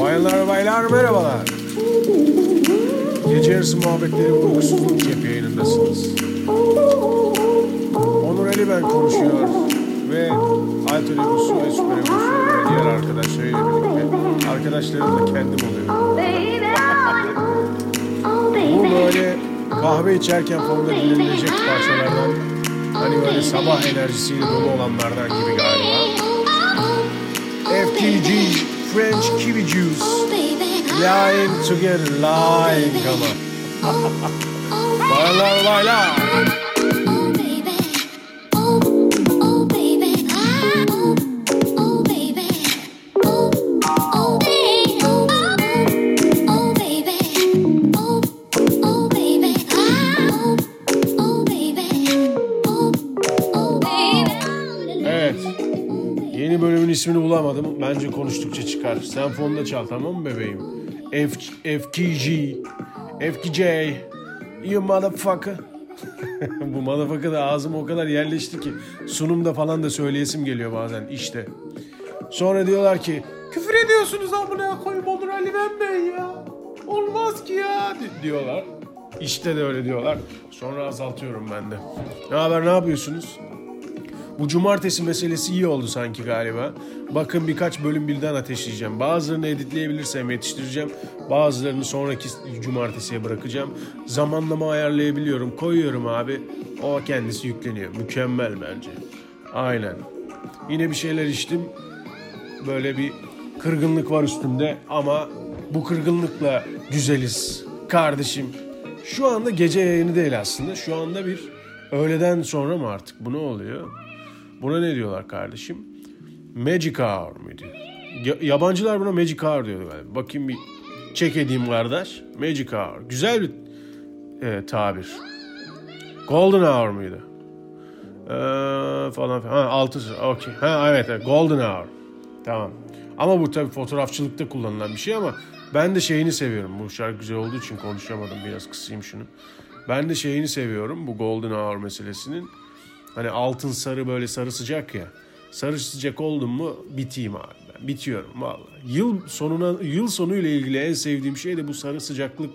Bayanlar baylar merhabalar. Gece yarısı muhabbetleri uykusuzluk cep yayınındasınız. Onur Ali ben konuşuyor ve Alter Egosu ve Süper Egosu ve diğer arkadaşlarıyla birlikte arkadaşlarım da kendim oluyor. Bu böyle kahve içerken fonda dinlenilecek parçalardan hani böyle sabah enerjisiyle dolu olanlardan gibi galiba. FTG French Kiwi Juice Lying together, lying ama. Baylar baylar. İsmini bulamadım. Bence konuştukça çıkar. Sen fonda çal tamam mı bebeğim? F FTG FTJ You motherfucker Bu motherfucker da ağzıma o kadar yerleşti ki sunumda falan da söyleyesim geliyor bazen işte. Sonra diyorlar ki küfür ediyorsunuz amına koyayım Onur Ali ben ben ya. Olmaz ki ya di- diyorlar. İşte de öyle diyorlar. Sonra azaltıyorum ben de. Ne haber ne yapıyorsunuz? Bu cumartesi meselesi iyi oldu sanki galiba. Bakın birkaç bölüm birden ateşleyeceğim. Bazılarını editleyebilirsem yetiştireceğim. Bazılarını sonraki cumartesiye bırakacağım. Zamanlama ayarlayabiliyorum. Koyuyorum abi. O kendisi yükleniyor. Mükemmel bence. Aynen. Yine bir şeyler içtim. Böyle bir kırgınlık var üstümde ama bu kırgınlıkla güzeliz. Kardeşim şu anda gece yayını değil aslında. Şu anda bir öğleden sonra mı artık? Bu ne oluyor? Buna ne diyorlar kardeşim? Magic Hour? Ya- yabancılar buna Magic Hour diyor galiba. Bakayım bir çek edeyim kardeş. Magic Hour. Güzel bir e, tabir. Golden Hour muydu? Ee, falan filan. Ha altı. Okey. Ha evet, evet. Golden Hour. Tamam. Ama bu tabii fotoğrafçılıkta kullanılan bir şey ama ben de şeyini seviyorum. Bu şarkı güzel olduğu için konuşamadım. Biraz kısayım şunu. Ben de şeyini seviyorum bu Golden Hour meselesinin. Hani altın sarı böyle sarı sıcak ya. Sarı sıcak oldum mu biteyim abi ben. Bitiyorum vallahi. Yıl sonuna yıl sonu ile ilgili en sevdiğim şey de bu sarı sıcaklık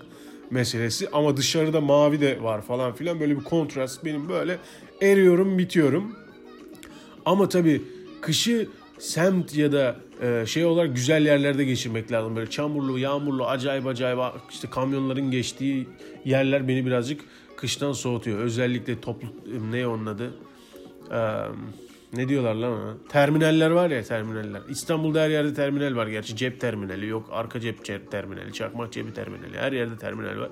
meselesi ama dışarıda mavi de var falan filan böyle bir kontrast benim böyle eriyorum bitiyorum. Ama tabii kışı semt ya da e, şey olarak güzel yerlerde geçirmek lazım. Böyle çamurlu, yağmurlu, acayip acayip işte kamyonların geçtiği yerler beni birazcık kıştan soğutuyor. Özellikle toplu ne onun adı? Ee, ne diyorlar lan ona? Terminaller var ya terminaller. İstanbul'da her yerde terminal var gerçi. Cep terminali yok. Arka cep ce- terminali, çakmak cebi terminali. Her yerde terminal var.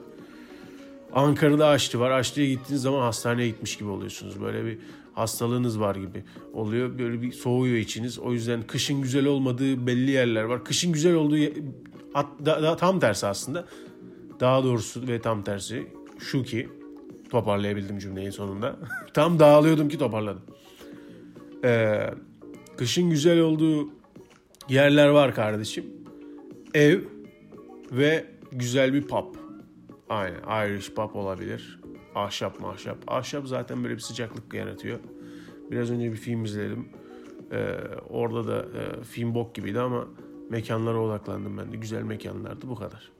Ankara'da Aşçı var. Aşçı'ya gittiğiniz zaman hastaneye gitmiş gibi oluyorsunuz. Böyle bir hastalığınız var gibi oluyor. Böyle bir soğuyor içiniz. O yüzden kışın güzel olmadığı belli yerler var. Kışın güzel olduğu at- da- da- tam tersi aslında. Daha doğrusu ve tam tersi şu ki toparlayabildim cümleyi sonunda. tam dağılıyordum ki toparladım. Ee, kışın güzel olduğu yerler var kardeşim. Ev ve güzel bir pub. Aynen Irish pub olabilir. Ahşap mahşap. Ahşap zaten böyle bir sıcaklık yaratıyor. Biraz önce bir film izledim. Ee, orada da e, film bok gibiydi ama mekanlara odaklandım ben de. Güzel mekanlardı bu kadar.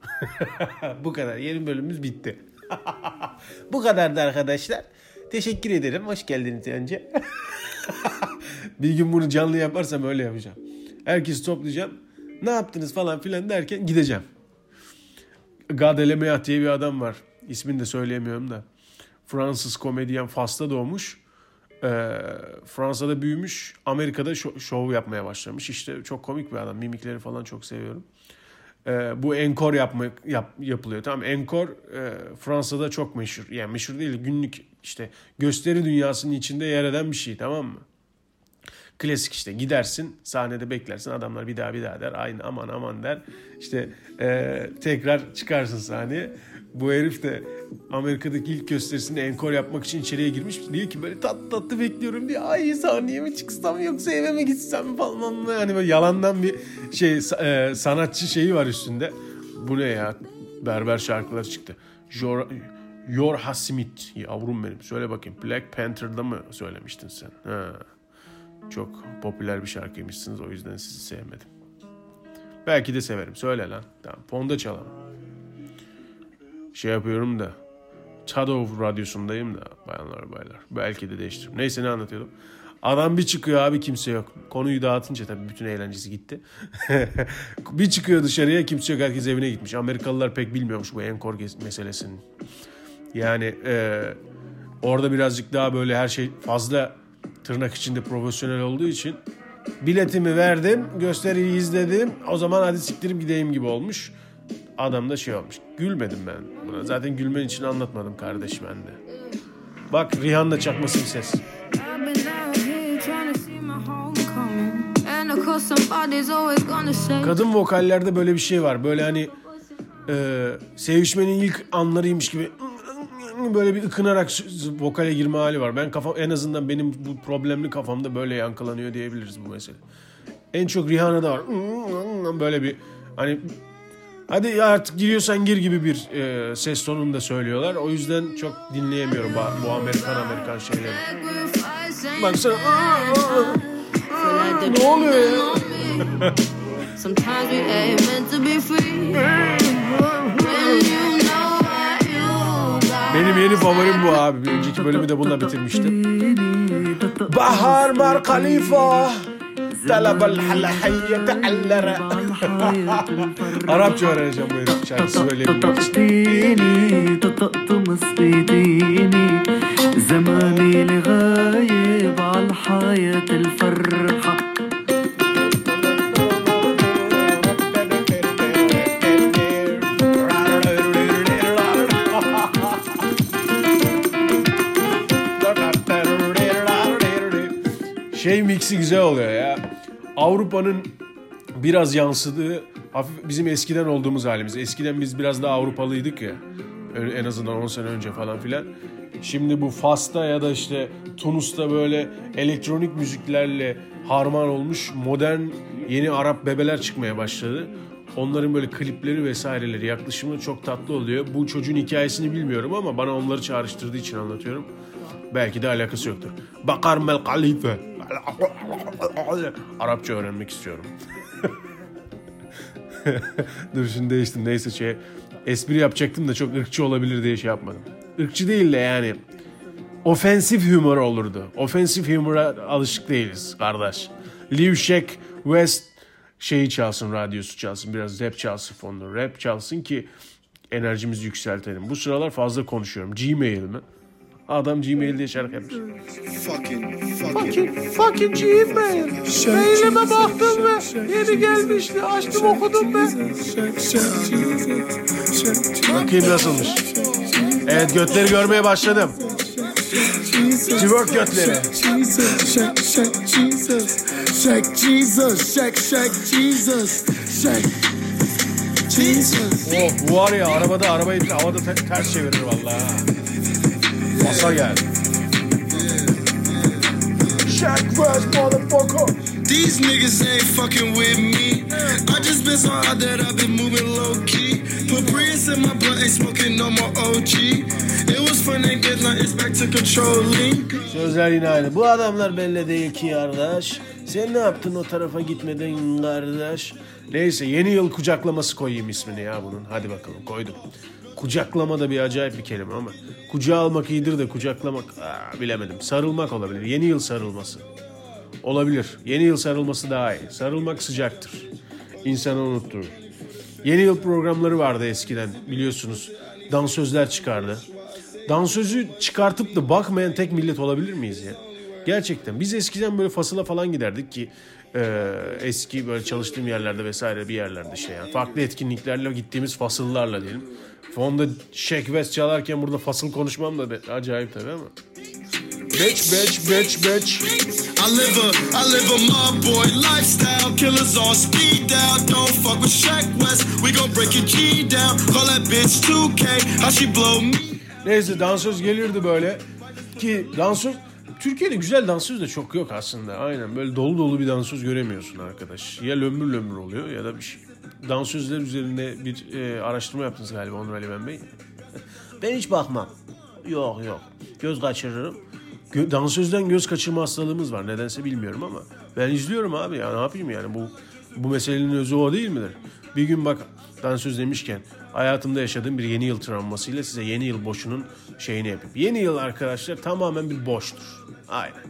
bu kadar. Yeni bölümümüz bitti. bu kadardı arkadaşlar. Teşekkür ederim. Hoş geldiniz önce. bir gün bunu canlı yaparsam öyle yapacağım. Herkesi toplayacağım. Ne yaptınız falan filan derken gideceğim. Gad Elmaleh diye bir adam var. İsmini de söyleyemiyorum da. Fransız komedyen Fas'ta doğmuş. Ee, Fransa'da büyümüş. Amerika'da şo- şov yapmaya başlamış. İşte çok komik bir adam. Mimikleri falan çok seviyorum. Ee, bu enkor yapmak yap, yapılıyor. Tamam enkor e, Fransa'da çok meşhur. Yani meşhur değil günlük işte gösteri dünyasının içinde yer eden bir şey tamam mı? Klasik işte gidersin sahnede beklersin adamlar bir daha bir daha der aynı aman aman der işte e, tekrar çıkarsın sahneye bu herif de Amerika'daki ilk gösterisinde enkor yapmak için içeriye girmiş diyor ki böyle tatlı tatlı bekliyorum diye ay sahneye mi çıksam yoksa eve mi gitsem falan yani böyle yalandan bir şey e, sanatçı şeyi var üstünde bu ne ya berber şarkılar çıktı Jor, Yor Hasimit yavrum benim söyle bakayım Black Panther'da mı söylemiştin sen ha. Çok popüler bir şarkıymışsınız o yüzden sizi sevmedim. Belki de severim. Söyle lan. Tamam. Fonda çalalım. Şey yapıyorum da. Shadow radyosundayım da bayanlar baylar. Belki de değiştiririm. Neyse ne anlatıyordum. Adam bir çıkıyor abi kimse yok. Konuyu dağıtınca tabii bütün eğlencesi gitti. bir çıkıyor dışarıya kimse yok. Herkes evine gitmiş. Amerikalılar pek bilmiyormuş bu enkor meselesini. Yani e, orada birazcık daha böyle her şey fazla tırnak içinde profesyonel olduğu için biletimi verdim, gösteriyi izledim. O zaman hadi siktirip gideyim gibi olmuş. Adam da şey olmuş. Gülmedim ben buna. Zaten gülmen için anlatmadım kardeş ben de. Bak Rihanna çakması bir ses. Kadın vokallerde böyle bir şey var. Böyle hani e, sevişmenin ilk anlarıymış gibi böyle bir ıkınarak vokale girme hali var. Ben kafam en azından benim bu problemli kafamda böyle yankılanıyor diyebiliriz bu mesele. En çok Rihanna'da var. Böyle bir hani hadi artık giriyorsan gir gibi bir e, ses tonunda söylüyorlar. O yüzden çok dinleyemiyorum bu, bu Amerikan Amerikan şeyleri. Baksana. ne oluyor ya? Sometimes we ain't meant to be free. Benim yeni favorim bu abi. Bir önceki bölümü de bununla bitirmiştim. Bahar Mar Khalifa. الطلبة الحلحية تعلرة قربت ورا جماعة طقطقتيني طقطقت مصيتيني زماني الغايب عالحياة الفرحة. Şey mixi güzel oluyor ya. Avrupa'nın biraz yansıdığı hafif bizim eskiden olduğumuz halimiz. Eskiden biz biraz daha Avrupalıydık ya. En azından 10 sene önce falan filan. Şimdi bu Fas'ta ya da işte Tunus'ta böyle elektronik müziklerle harman olmuş modern yeni Arap bebeler çıkmaya başladı. Onların böyle klipleri vesaireleri yaklaşımı çok tatlı oluyor. Bu çocuğun hikayesini bilmiyorum ama bana onları çağrıştırdığı için anlatıyorum. Belki de alakası yoktur. Bakar mel kalife. Arapça öğrenmek istiyorum. Dur şimdi değiştim. Neyse şey espri yapacaktım da çok ırkçı olabilir diye şey yapmadım. Irkçı değil de yani ofensif humor olurdu. Ofensif humora alışık değiliz kardeş. Liv Sheck West şeyi çalsın, radyosu çalsın, biraz rap çalsın fonda. Rap çalsın ki enerjimizi yükseltelim. Bu sıralar fazla konuşuyorum. Gmail mi? Adam Gmail diye şarkı yapmış. Fucking, fucking, fucking Gmail. Mailime baktım ve yeni gelmişti. Açtım okudum be. Bakayım nasılmış. Evet götleri görmeye başladım. Twerk götleri. Shake Jesus, shake, shake Jesus, shake. Jesus. Oh bu var ya arabada arabayı havada ters çevirir vallahi. Basa gel. Shaq West motherfucker. These niggas ain't fucking with me. I just been so hot that I've been moving low key. Put Prius in my blunt, ain't smoking no more OG. It was fun and good, now it's back to controlling. Sözler yine aynı. Bu adamlar belli değil ki kardeş. Sen ne yaptın o tarafa gitmeden kardeş? Neyse yeni yıl kucaklaması koyayım ismini ya bunun. Hadi bakalım koydum. Kucaklama da bir acayip bir kelime ama. Kucağa almak iyidir de kucaklamak aa, bilemedim. Sarılmak olabilir. Yeni yıl sarılması. Olabilir. Yeni yıl sarılması daha iyi. Sarılmak sıcaktır. İnsanı unutturur. Yeni yıl programları vardı eskiden biliyorsunuz. Dansözler çıkardı. Dansözü çıkartıp da bakmayan tek millet olabilir miyiz ya? Gerçekten. Biz eskiden böyle fasıla falan giderdik ki e, eski böyle çalıştığım yerlerde vesaire bir yerlerde şey yani. Farklı etkinliklerle gittiğimiz fasıllarla diyelim. Fonda Shaq West çalarken burada fasıl konuşmam da be, acayip tabii ama. Bitch, bitch, bitch, bitch. I live a, I live a mob boy lifestyle. Killers on speed down. Don't fuck with Shaq West. We gon' break your G down. Call that bitch 2K. How she blow me? Neyse dansöz gelirdi böyle. Ki dansöz Türkiye'de güzel dansöz de çok yok aslında. Aynen böyle dolu dolu bir dansöz göremiyorsun arkadaş. Ya lömür lömür oluyor ya da bir şey dansözler üzerinde bir e, araştırma yaptınız galiba Onur Ali Ben Bey. ben hiç bakmam. Yok yok. Göz kaçırırım. Gö- dansözden göz kaçırma hastalığımız var. Nedense bilmiyorum ama. Ben izliyorum abi ya ne yapayım yani bu Bu meselenin özü o değil midir? Bir gün bak dansöz demişken hayatımda yaşadığım bir yeni yıl travmasıyla size yeni yıl boşunun şeyini yapayım. Yeni yıl arkadaşlar tamamen bir boştur. Aynen.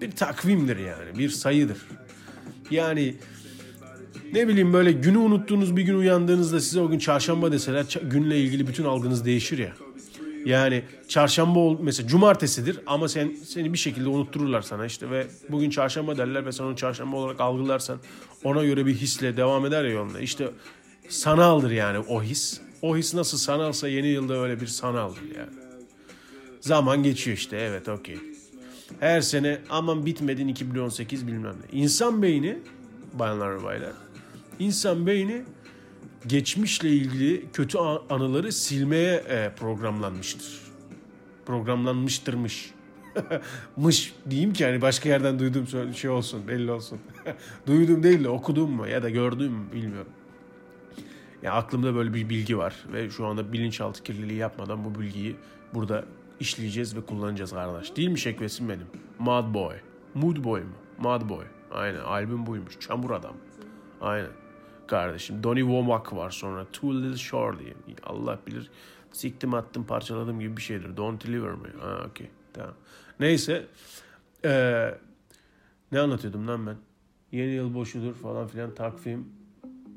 Bir takvimdir yani. Bir sayıdır. Yani ne bileyim böyle günü unuttuğunuz bir gün uyandığınızda size o gün çarşamba deseler günle ilgili bütün algınız değişir ya. Yani çarşamba ol mesela cumartesidir ama sen seni bir şekilde unuttururlar sana işte ve bugün çarşamba derler ve sen onu çarşamba olarak algılarsan ona göre bir hisle devam eder ya yolunda. İşte sanaldır yani o his. O his nasıl sanalsa yeni yılda öyle bir sanaldır yani. Zaman geçiyor işte evet okey. Her sene aman bitmedin 2018 bilmem ne. İnsan beyni bayanlar ve baylar. İnsan beyni geçmişle ilgili kötü anıları silmeye e, programlanmıştır. Programlanmıştırmış. Mış diyeyim ki hani başka yerden duyduğum şey olsun belli olsun. Duydum değil de okudum mu ya da gördüm mü bilmiyorum. Ya aklımda böyle bir bilgi var ve şu anda bilinçaltı kirliliği yapmadan bu bilgiyi burada işleyeceğiz ve kullanacağız kardeş. Değil mi şekvesim benim? Mad Boy. Mood Boy mu? Mad Boy. Aynen albüm buymuş. Çamur adam. Aynen kardeşim. Donny Womack var sonra. Too Little Short diye. Allah bilir. Siktim attım parçaladım gibi bir şeydir. Don't Deliver mi? Ha okey. Tamam. Neyse. Ee, ne anlatıyordum lan ben? Yeni yıl boşudur falan filan takvim.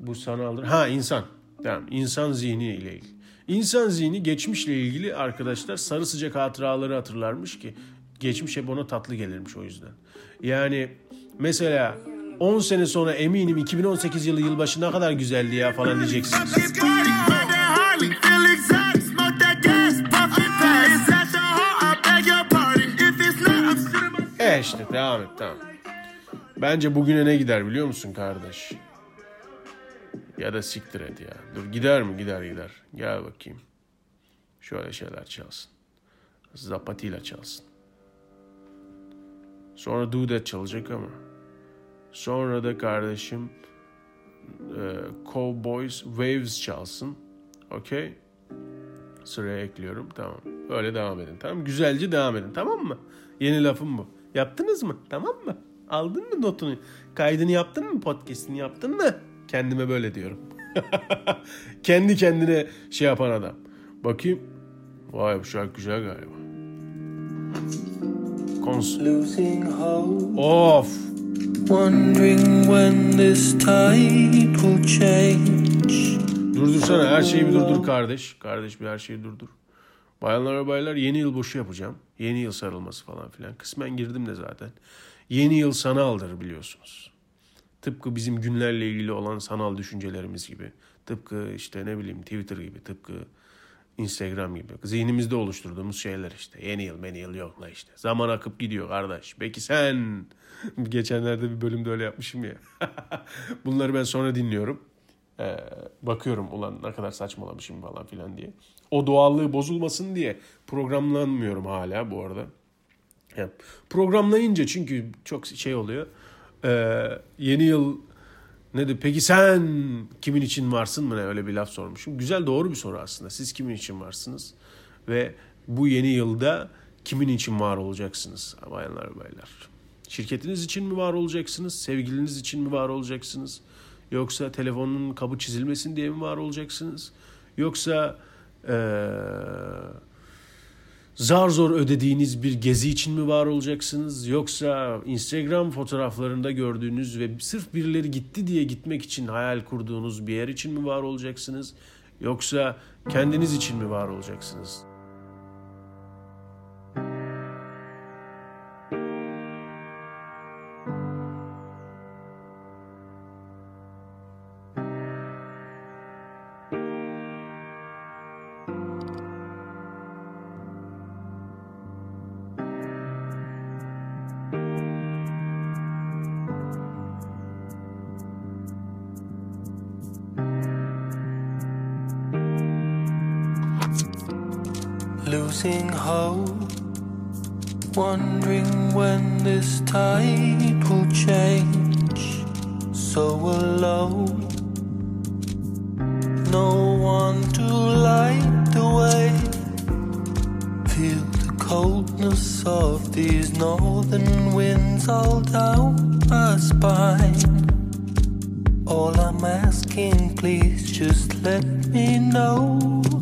Bu sanaldır. Ha insan. Tamam. İnsan zihni ile ilgili. İnsan zihni geçmişle ilgili arkadaşlar sarı sıcak hatıraları hatırlarmış ki geçmiş hep ona tatlı gelirmiş o yüzden. Yani mesela 10 sene sonra eminim 2018 yılı yılbaşı ne kadar güzeldi ya falan diyeceksiniz. E işte devam et tamam. Bence bugüne ne gider biliyor musun kardeş? Ya da siktir et ya. Dur gider mi? Gider gider. Gel bakayım. Şöyle şeyler çalsın. Zapatilla çalsın. Sonra Dudet çalacak ama. Sonra da kardeşim e, Cowboys Waves çalsın. Okey. Sıraya ekliyorum. Tamam. Öyle devam edin. Tamam Güzelce devam edin. Tamam mı? Yeni lafım bu. Yaptınız mı? Tamam mı? Aldın mı notunu? Kaydını yaptın mı? Podcast'ini yaptın mı? Kendime böyle diyorum. Kendi kendine şey yapan adam. Bakayım. Vay bu şarkı güzel galiba. Kons of. Wondering when this tide will change. Durdursana her şeyi bir durdur kardeş. Kardeş bir her şeyi durdur. Bayanlar ve baylar yeni yıl boşu yapacağım. Yeni yıl sarılması falan filan. Kısmen girdim de zaten. Yeni yıl sanaldır biliyorsunuz. Tıpkı bizim günlerle ilgili olan sanal düşüncelerimiz gibi. Tıpkı işte ne bileyim Twitter gibi. Tıpkı Instagram gibi. Zihnimizde oluşturduğumuz şeyler işte. Yeni yıl, meni yıl yok la işte. Zaman akıp gidiyor kardeş. Peki sen Geçenlerde bir bölümde öyle yapmışım ya. Bunları ben sonra dinliyorum. Ee, bakıyorum ulan ne kadar saçmalamışım falan filan diye. O doğallığı bozulmasın diye programlanmıyorum hala bu arada. Yani programlayınca çünkü çok şey oluyor. Ee, yeni yıl ne de peki sen kimin için varsın mı ne öyle bir laf sormuşum. Güzel doğru bir soru aslında. Siz kimin için varsınız? Ve bu yeni yılda kimin için var olacaksınız bayanlar baylar? Şirketiniz için mi var olacaksınız? Sevgiliniz için mi var olacaksınız? Yoksa telefonun kabı çizilmesin diye mi var olacaksınız? Yoksa ee, zar zor ödediğiniz bir gezi için mi var olacaksınız? Yoksa Instagram fotoğraflarında gördüğünüz ve sırf birileri gitti diye gitmek için hayal kurduğunuz bir yer için mi var olacaksınız? Yoksa kendiniz için mi var olacaksınız? Tide will change. So alone, no one to light the way. Feel the coldness of these northern winds all down my spine. All I'm asking, please just let me know.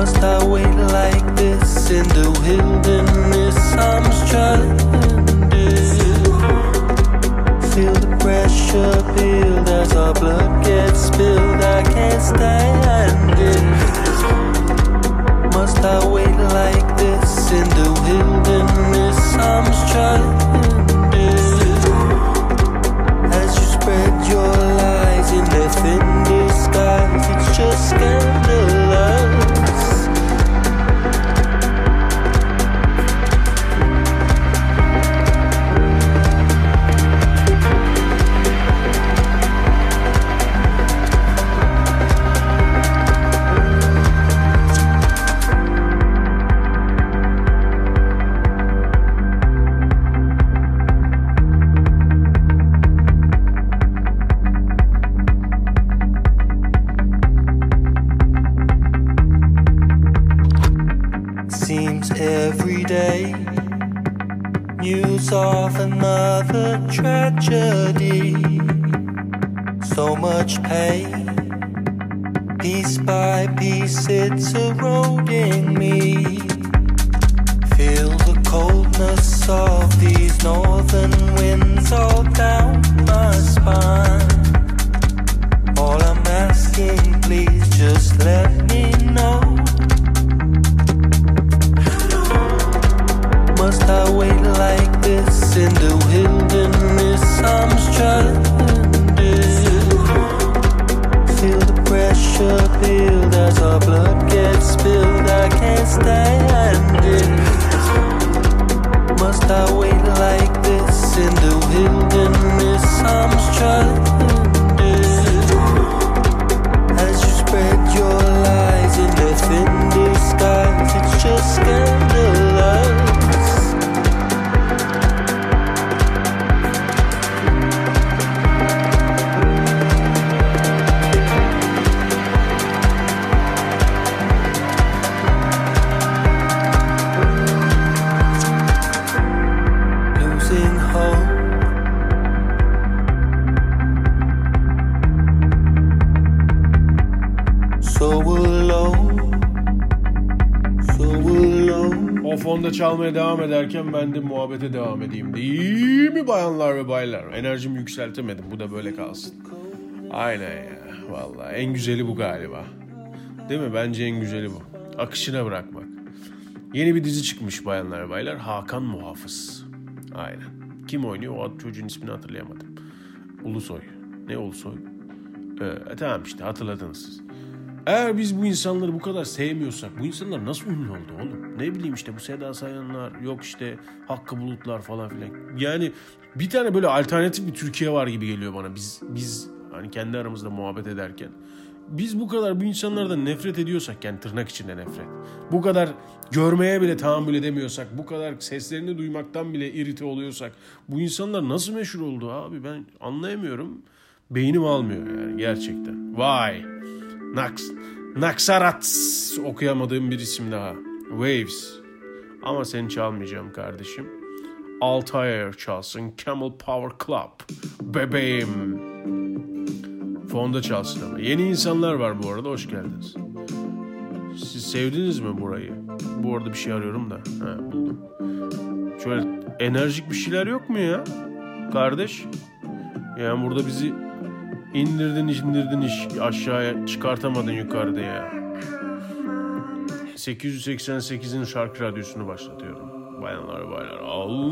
Must I wait like this in the wilderness? I'm stranded. Feel the pressure build as our blood gets spilled. I can't stand it. Must I wait like this in the wilderness? I'm stranded. As you spread your lies in their thin disguise, it's just scandalous. Çalmaya devam ederken ben de muhabbete devam edeyim. Değil mi bayanlar ve baylar? Enerjimi yükseltemedim. Bu da böyle kalsın. Aynen ya. Vallahi en güzeli bu galiba. Değil mi? Bence en güzeli bu. Akışına bırakmak. Yeni bir dizi çıkmış bayanlar ve baylar. Hakan Muhafız. Aynen. Kim oynuyor? O çocuğun ismini hatırlayamadım. Ulusoy. Ne Ulusoy? Ee, tamam işte hatırladınız siz. Eğer biz bu insanları bu kadar sevmiyorsak bu insanlar nasıl ünlü oldu oğlum? Ne bileyim işte bu Seda Sayanlar yok işte Hakkı Bulutlar falan filan. Yani bir tane böyle alternatif bir Türkiye var gibi geliyor bana. Biz biz hani kendi aramızda muhabbet ederken. Biz bu kadar bu insanlardan nefret ediyorsak yani tırnak içinde nefret. Bu kadar görmeye bile tahammül edemiyorsak, bu kadar seslerini duymaktan bile irite oluyorsak bu insanlar nasıl meşhur oldu abi ben anlayamıyorum. Beynim almıyor yani gerçekten. Vay. Nax, Naxarat okuyamadığım bir isim daha. Waves. Ama seni çalmayacağım kardeşim. Altair çalsın. Camel Power Club. Bebeğim. Fonda çalsın ama. Yeni insanlar var bu arada. Hoş geldiniz. Siz sevdiniz mi burayı? Bu arada bir şey arıyorum da. Ha, buldum. Şöyle enerjik bir şeyler yok mu ya? Kardeş. Yani burada bizi indirdin indirdin iş aşağıya çıkartamadın yukarıda ya. 888'in şarkı radyosunu başlatıyorum. Bayanlar baylar. Allahümme.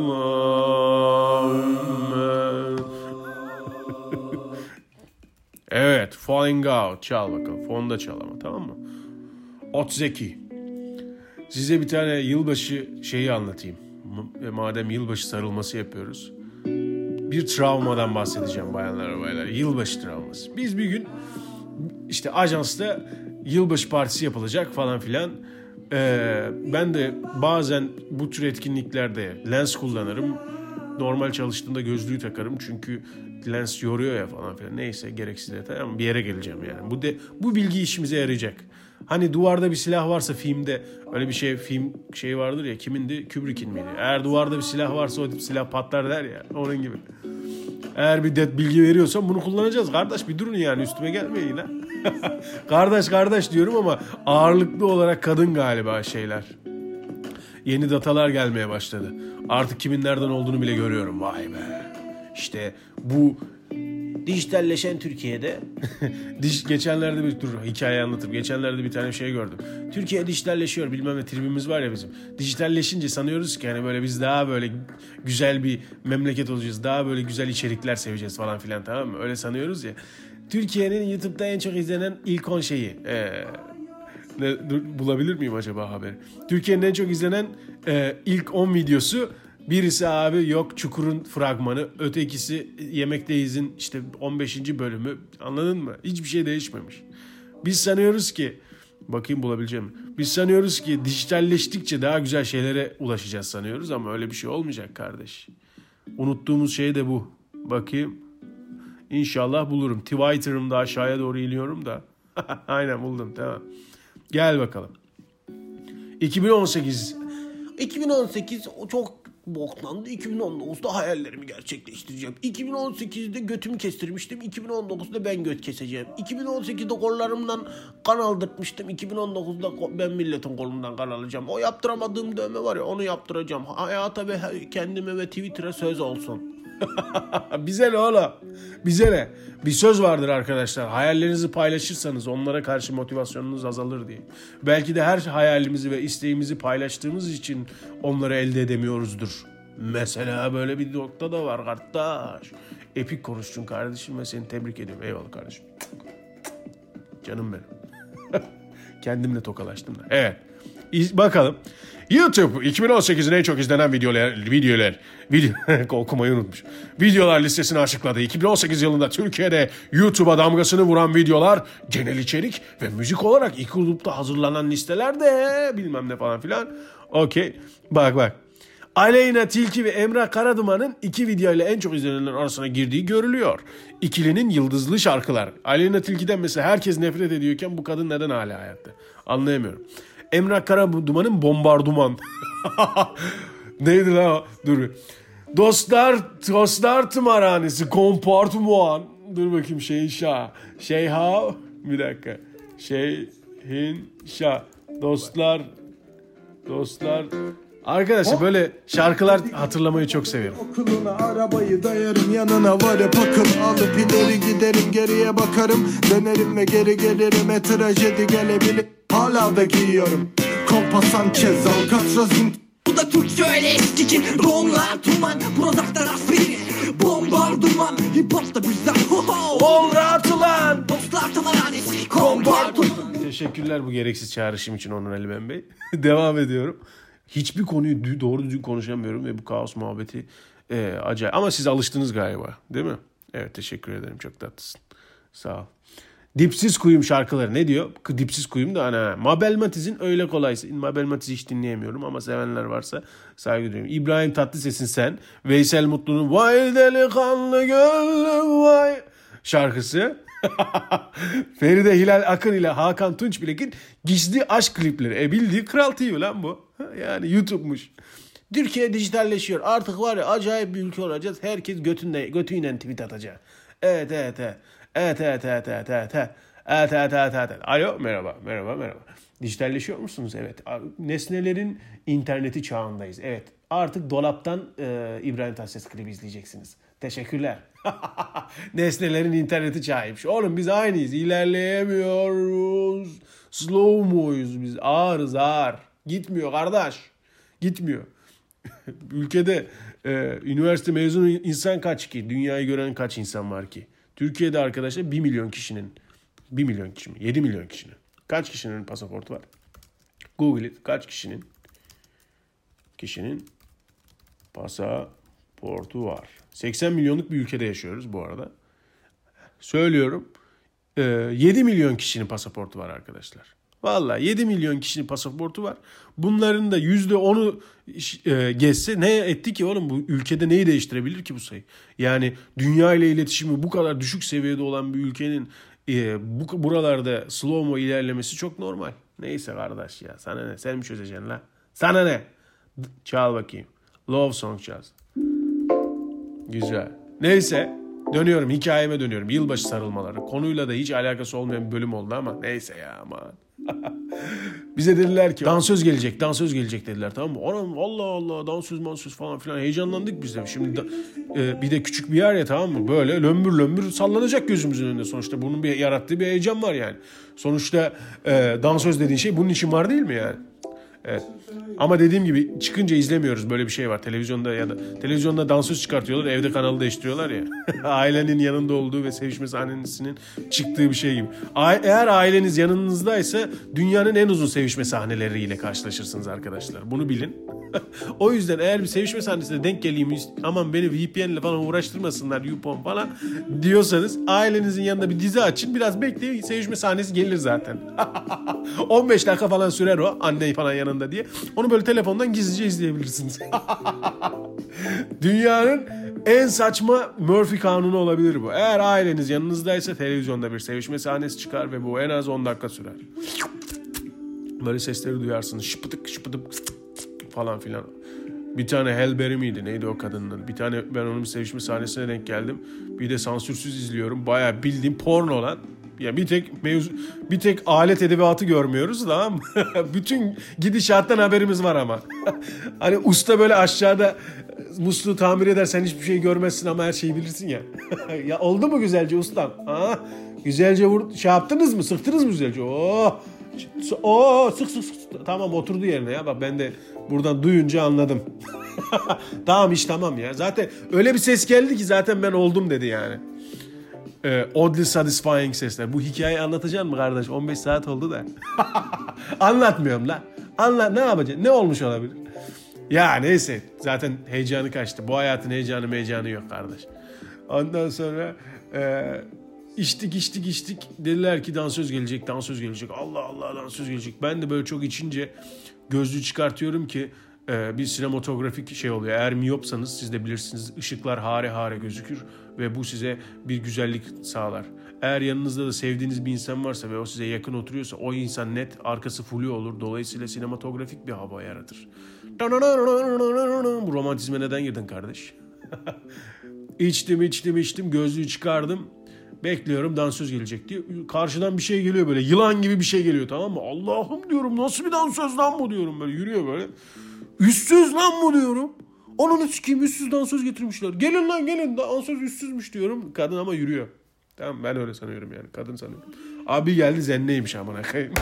evet. Falling Out. Çal bakalım. Fonda çal ama tamam mı? Otzeki. Size bir tane yılbaşı şeyi anlatayım. Madem yılbaşı sarılması yapıyoruz. Bir travmadan bahsedeceğim bayanlar baylar. Yılbaşı travması. Biz bir gün işte ajansta yılbaşı partisi yapılacak falan filan. Ee, ben de bazen bu tür etkinliklerde lens kullanırım. Normal çalıştığımda gözlüğü takarım çünkü lens yoruyor ya falan filan. Neyse gereksiz detay ama bir yere geleceğim yani. Bu de bu bilgi işimize yarayacak. Hani duvarda bir silah varsa filmde öyle bir şey film şey vardır ya kimindi? Kubrick'in miydi? Eğer duvarda bir silah varsa o silah patlar der ya. Onun gibi. Eğer bir det bilgi veriyorsam bunu kullanacağız. Kardeş bir durun yani üstüme gelmeyin ha. kardeş kardeş diyorum ama ağırlıklı olarak kadın galiba şeyler. Yeni datalar gelmeye başladı. Artık kimin nereden olduğunu bile görüyorum. Vay be. İşte bu dijitalleşen Türkiye'de geçenlerde bir dur hikaye anlatayım. Geçenlerde bir tane şey gördüm. Türkiye dijitalleşiyor bilmem ne tribimiz var ya bizim. Dijitalleşince sanıyoruz ki hani böyle biz daha böyle güzel bir memleket olacağız. Daha böyle güzel içerikler seveceğiz falan filan tamam mı? Öyle sanıyoruz ya. Türkiye'nin YouTube'da en çok izlenen ilk 10 şeyi. Ee, ne, dur, bulabilir miyim acaba haberi? Türkiye'nin en çok izlenen e, ilk 10 videosu birisi abi yok Çukur'un fragmanı, ötekisi Yemekteyiz'in işte 15. bölümü. Anladın mı? Hiçbir şey değişmemiş. Biz sanıyoruz ki bakayım bulabileceğim? Biz sanıyoruz ki dijitalleştikçe daha güzel şeylere ulaşacağız sanıyoruz ama öyle bir şey olmayacak kardeş. Unuttuğumuz şey de bu. Bakayım. İnşallah bulurum. Twitter'ımda aşağıya doğru iniyorum da. Aynen buldum tamam. Gel bakalım. 2018. 2018 o çok boklandı. 2019'da hayallerimi gerçekleştireceğim. 2018'de götümü kestirmiştim. 2019'da ben göt keseceğim. 2018'de kollarımdan kan aldırtmıştım. 2019'da ko- ben milletin kolundan kan alacağım. O yaptıramadığım dövme var ya onu yaptıracağım. Hayata ve kendime ve Twitter'a söz olsun. Bize ne oğlum? Bize ne? Bir söz vardır arkadaşlar. Hayallerinizi paylaşırsanız onlara karşı motivasyonunuz azalır diye. Belki de her hayalimizi ve isteğimizi paylaştığımız için onları elde edemiyoruzdur. Mesela böyle bir nokta da var kardeş. Epik konuştun kardeşim ve seni tebrik ediyorum. Eyvallah kardeşim. Canım benim. Kendimle tokalaştım da. Evet. Bakalım. YouTube 2018'in en çok izlenen videolar, videolar, video, okumayı unutmuş. Videolar listesini açıkladı. 2018 yılında Türkiye'de YouTube'a damgasını vuran videolar, genel içerik ve müzik olarak ilk grupta hazırlanan listelerde bilmem ne falan filan. Okey. Bak bak. Aleyna Tilki ve Emrah Karaduman'ın iki video ile en çok izlenenler arasına girdiği görülüyor. İkilinin yıldızlı şarkılar. Aleyna Tilki'den mesela herkes nefret ediyorken bu kadın neden hala hayatta? Anlayamıyorum. Emrah Karaduman'ın Bombarduman. Neydi lan? Dur. Dostlar, dostlar tımarhanesi, kompartman. Dur bakayım şeyin şah. Şeyha, bir dakika. Şeyhin şah. Dostlar, dostlar. Arkadaşlar böyle şarkılar hatırlamayı çok severim. Okuluna arabayı dayarım yanına varıp akıl alıp ileri giderim geriye bakarım Dönerim ve geri gelirim e trajedi gelebilir Hala da giyiyorum Kompa Sanchez Alcatraz'ın Bu da Türkçe öyle eski ki Donlar tuman Productlar aspiri Bombardıman Hip hop da bizden ho ho Bombarduman. Dostlar tamarhanesi Kompartıman Teşekkürler bu gereksiz çağrışım için Onur Ali Ben Bey. Devam ediyorum. Hiçbir konuyu doğru düzgün konuşamıyorum ve bu kaos muhabbeti e, acayip. Ama siz alıştınız galiba değil mi? Evet teşekkür ederim çok tatlısın. Sağ ol. Dipsiz Kuyum şarkıları ne diyor? Dipsiz Kuyum da ana. Mabel Matiz'in öyle kolay. Mabel Matiz'i hiç dinleyemiyorum ama sevenler varsa saygı duyuyorum. İbrahim Tatlıses'in sen. Veysel Mutlu'nun Vay delikanlı gönlüm vay şarkısı. Feride Hilal Akın ile Hakan Tunçbilek'in gizli aşk klipleri. E bildiği Kral TV lan bu. Yani YouTube'muş. Türkiye dijitalleşiyor. Artık var ya acayip bir ülke olacağız. Herkes götünde, götüyle tweet atacak. Evet evet evet. Evet evet evet evet evet. Evet evet evet evet. evet. Alo merhaba merhaba merhaba. Dijitalleşiyor musunuz? Evet. Nesnelerin interneti çağındayız. Evet. Artık dolaptan e, İbrahim Tatlıses klibi izleyeceksiniz. Teşekkürler. Nesnelerin interneti çağıymış. Oğlum biz aynıyız. İlerleyemiyoruz. Slow muyuz biz? Ağırız ağır. Gitmiyor kardeş. Gitmiyor. Ülkede e, üniversite mezunu insan kaç ki? Dünyayı gören kaç insan var ki? Türkiye'de arkadaşlar 1 milyon kişinin 1 milyon kişi mi? 7 milyon kişinin. Kaç kişinin pasaportu var? Google it. Kaç kişinin kişinin pasaportu var? 80 milyonluk bir ülkede yaşıyoruz bu arada. Söylüyorum. e, 7 milyon kişinin pasaportu var arkadaşlar. Vallahi 7 milyon kişinin pasaportu var. Bunların da %10'u e, geçse ne etti ki oğlum bu ülkede neyi değiştirebilir ki bu sayı? Yani dünya ile iletişimi bu kadar düşük seviyede olan bir ülkenin e, bu buralarda slow mo ilerlemesi çok normal. Neyse kardeş ya sana ne sen mi çözeceksin la? Sana ne? Çal bakayım. Love song çal. Güzel. Neyse dönüyorum hikayeme dönüyorum. Yılbaşı sarılmaları. Konuyla da hiç alakası olmayan bir bölüm oldu ama neyse ya aman. Bize dediler ki dansöz gelecek, dansöz gelecek dediler tamam mı? Anam Allah Allah dansöz mansöz falan filan heyecanlandık biz de. Şimdi da- e, bir de küçük bir yer ya tamam mı? Böyle lömbür lömbür sallanacak gözümüzün önünde sonuçta. Bunun bir yarattığı bir heyecan var yani. Sonuçta e, dansöz dediğin şey bunun için var değil mi yani? Evet. Ama dediğim gibi çıkınca izlemiyoruz böyle bir şey var. Televizyonda ya da televizyonda dansöz çıkartıyorlar, evde kanalı değiştiriyorlar ya. Ailenin yanında olduğu ve sevişme sahnesinin çıktığı bir şey gibi. Eğer aileniz yanınızdaysa dünyanın en uzun sevişme sahneleriyle karşılaşırsınız arkadaşlar. Bunu bilin. o yüzden eğer bir sevişme sahnesine denk geleyim aman beni VPN'le falan uğraştırmasınlar YouPorn falan diyorsanız ailenizin yanında bir dizi açın biraz bekleyin sevişme sahnesi gelir zaten. 15 dakika falan sürer o anne falan yanında diye. Onu böyle telefondan gizlice izleyebilirsiniz. Dünyanın en saçma Murphy kanunu olabilir bu. Eğer aileniz yanınızdaysa televizyonda bir sevişme sahnesi çıkar ve bu en az 10 dakika sürer. Böyle sesleri duyarsınız. Şıpıdık şıpıdık falan filan. Bir tane Helberry miydi? Neydi o kadının adı? Bir tane ben onun sevişme sahnesine denk geldim. Bir de sansürsüz izliyorum. Bayağı bildiğim porno olan. Ya bir tek mevzu, bir tek alet edevatı görmüyoruz tamam mı? Bütün gidişattan haberimiz var ama. hani usta böyle aşağıda musluğu tamir eder sen hiçbir şey görmezsin ama her şeyi bilirsin ya. ya oldu mu güzelce ustam? Ha? Güzelce vur, şey yaptınız mı? Sıktınız mı güzelce? Oh! Oo sık sık sık. Tamam oturdu yerine ya. Bak ben de buradan duyunca anladım. tamam iş tamam ya. Zaten öyle bir ses geldi ki zaten ben oldum dedi yani. Ee, oddly satisfying sesler. Bu hikayeyi anlatacaksın mı kardeş? 15 saat oldu da. Anlatmıyorum la. Anlat ne yapacaksın? Ne olmuş olabilir? Ya neyse. Zaten heyecanı kaçtı. Bu hayatın heyecanı heyecanı yok kardeş. Ondan sonra e, içtik içtik içtik. Dediler ki dansöz gelecek, dansöz gelecek. Allah Allah dansöz gelecek. Ben de böyle çok içince gözlüğü çıkartıyorum ki e, bir sinematografik şey oluyor. Eğer miyopsanız siz de bilirsiniz ışıklar hare hare gözükür ve bu size bir güzellik sağlar. Eğer yanınızda da sevdiğiniz bir insan varsa ve o size yakın oturuyorsa o insan net arkası flu olur. Dolayısıyla sinematografik bir hava yaratır. Bu romantizme neden girdin kardeş? İçtim içtim içtim gözlüğü çıkardım. Bekliyorum dansöz gelecek diye. Karşıdan bir şey geliyor böyle yılan gibi bir şey geliyor tamam mı? Allah'ım diyorum nasıl bir dansöz lan bu diyorum böyle yürüyor böyle. Üstsüz lan bu diyorum. Onun sikeyim üstsüz dansöz getirmişler. Gelin lan gelin dansöz üstsüzmüş diyorum. Kadın ama yürüyor. Tamam ben öyle sanıyorum yani kadın sanıyorum. Abi geldi zenneymiş amına koyayım.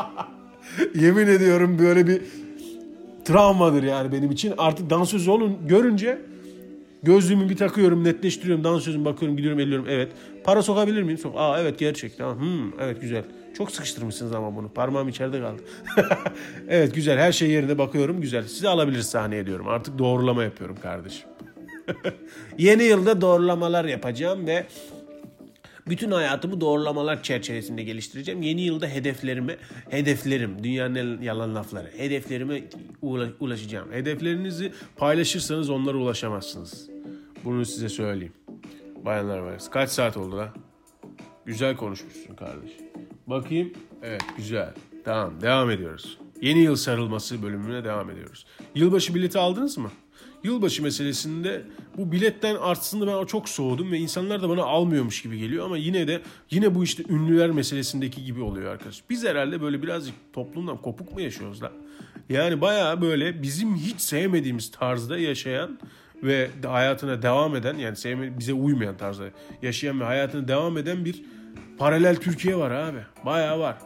Yemin ediyorum böyle bir travmadır yani benim için. Artık dansöz olun görünce gözlüğümü bir takıyorum, netleştiriyorum, dansözüm bakıyorum, gidiyorum, elliyorum. Evet. Para sokabilir miyim? Sok. Aa evet gerçek. Tamam. Hmm, evet güzel. Çok sıkıştırmışsınız ama bunu. Parmağım içeride kaldı. evet güzel. Her şey yerinde bakıyorum. Güzel. Sizi alabiliriz sahneye diyorum. Artık doğrulama yapıyorum kardeşim. Yeni yılda doğrulamalar yapacağım ve bütün hayatımı doğrulamalar çerçevesinde geliştireceğim. Yeni yılda hedeflerime, hedeflerim, dünyanın yalan lafları, hedeflerime ula- ulaşacağım. Hedeflerinizi paylaşırsanız onlara ulaşamazsınız. Bunu size söyleyeyim. Bayanlar var. Kaç saat oldu lan? Güzel konuşmuşsun kardeş. Bakayım. Evet güzel. Tamam devam ediyoruz. Yeni yıl sarılması bölümüne devam ediyoruz. Yılbaşı bileti aldınız mı? Yılbaşı meselesinde bu biletten aslında ben çok soğudum ve insanlar da bana almıyormuş gibi geliyor ama yine de yine bu işte ünlüler meselesindeki gibi oluyor arkadaş. Biz herhalde böyle birazcık toplumdan kopuk mu yaşıyoruz la? Yani bayağı böyle bizim hiç sevmediğimiz tarzda yaşayan ve hayatına devam eden yani sevme, bize uymayan tarzda yaşayan ve hayatına devam eden bir paralel Türkiye var abi. Bayağı var.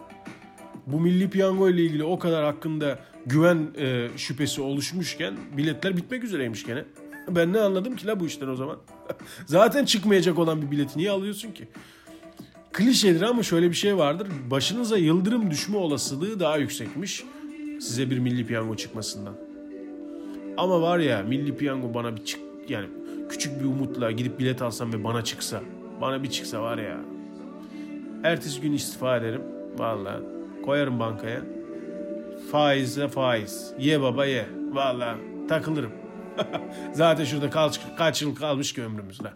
Bu milli piyango ile ilgili o kadar hakkında güven e, şüphesi oluşmuşken biletler bitmek üzereymiş gene. Ben ne anladım ki la bu işten o zaman? Zaten çıkmayacak olan bir bileti niye alıyorsun ki? Klişedir ama şöyle bir şey vardır. Başınıza yıldırım düşme olasılığı daha yüksekmiş size bir milli piyango çıkmasından. Ama var ya milli piyango bana bir çık yani küçük bir umutla gidip bilet alsam ve bana çıksa. Bana bir çıksa var ya. Ertesi gün istifa ederim. Vallahi koyarım bankaya. Faizle faiz. Ye baba ye. Vallahi takılırım. Zaten şurada kaç, kaç yıl kalmış ki ömrümüzde.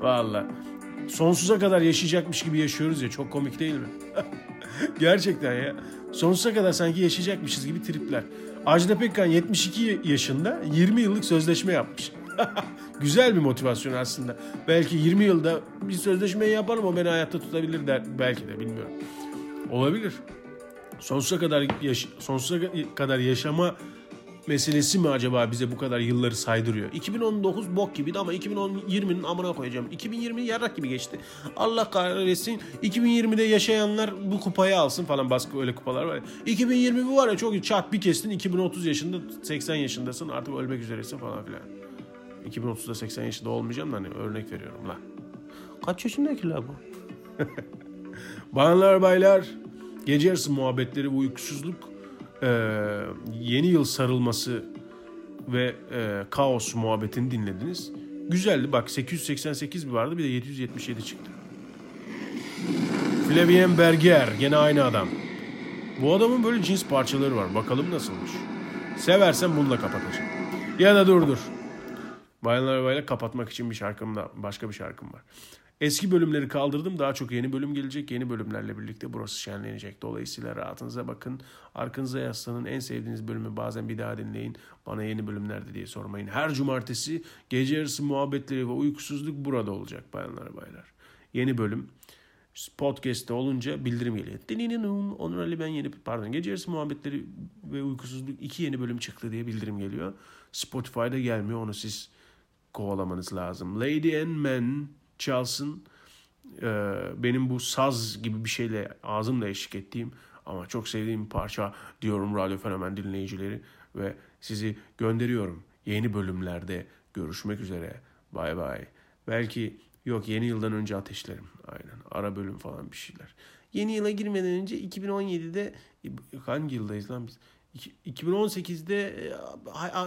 Vallahi. Sonsuza kadar yaşayacakmış gibi yaşıyoruz ya. Çok komik değil mi? Gerçekten ya. Sonsuza kadar sanki yaşayacakmışız gibi tripler. Ajda Pekkan 72 yaşında 20 yıllık sözleşme yapmış. Güzel bir motivasyon aslında. Belki 20 yılda bir sözleşmeyi yaparım o beni hayatta tutabilir der. Belki de bilmiyorum. Olabilir. Sonsuza kadar yaş- sonsuza kadar yaşama meselesi mi acaba bize bu kadar yılları saydırıyor? 2019 bok gibiydi ama 2020'nin amına koyacağım. 2020 yarrak gibi geçti. Allah kahretsin. 2020'de yaşayanlar bu kupayı alsın falan. Baskı öyle kupalar var ya. 2020 bu var ya çok çat bir kestin. 2030 yaşında 80 yaşındasın artık ölmek üzeresin falan filan. 2030'da 80 yaşında olmayacağım da hani örnek veriyorum la. Kaç yaşındaki la bu? Bayanlar baylar gece yarısı muhabbetleri bu uykusuzluk e, yeni yıl sarılması ve e, kaos muhabbetini dinlediniz. Güzeldi bak 888 vardı bir de 777 çıktı. Flavien Berger gene aynı adam. Bu adamın böyle cins parçaları var. Bakalım nasılmış. Seversen bununla kapatacağım. Ya da dur dur. Bayanlar ve baylar kapatmak için bir şarkım da başka bir şarkım var. Eski bölümleri kaldırdım. Daha çok yeni bölüm gelecek. Yeni bölümlerle birlikte burası şenlenecek. Dolayısıyla rahatınıza bakın. Arkanıza yaslanın. En sevdiğiniz bölümü bazen bir daha dinleyin. Bana yeni bölümlerde diye sormayın. Her cumartesi gece yarısı muhabbetleri ve uykusuzluk burada olacak bayanlar baylar. Yeni bölüm podcast'te olunca bildirim geliyor. Dinininin, Onur Ali ben yeni pardon gece yarısı muhabbetleri ve uykusuzluk iki yeni bölüm çıktı diye bildirim geliyor. Spotify'da gelmiyor onu siz kovalamanız lazım. Lady and Men çalsın. Ee, benim bu saz gibi bir şeyle ağzımla eşlik ettiğim ama çok sevdiğim bir parça diyorum Radyo Fenomen dinleyicileri ve sizi gönderiyorum. Yeni bölümlerde görüşmek üzere. Bay bay. Belki yok yeni yıldan önce ateşlerim. Aynen. Ara bölüm falan bir şeyler. Yeni yıla girmeden önce 2017'de hangi yıldayız lan biz? İki- 2018'de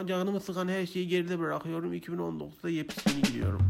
e, canımı sıkan her şeyi geride bırakıyorum. 2019'da yepyeni gidiyorum.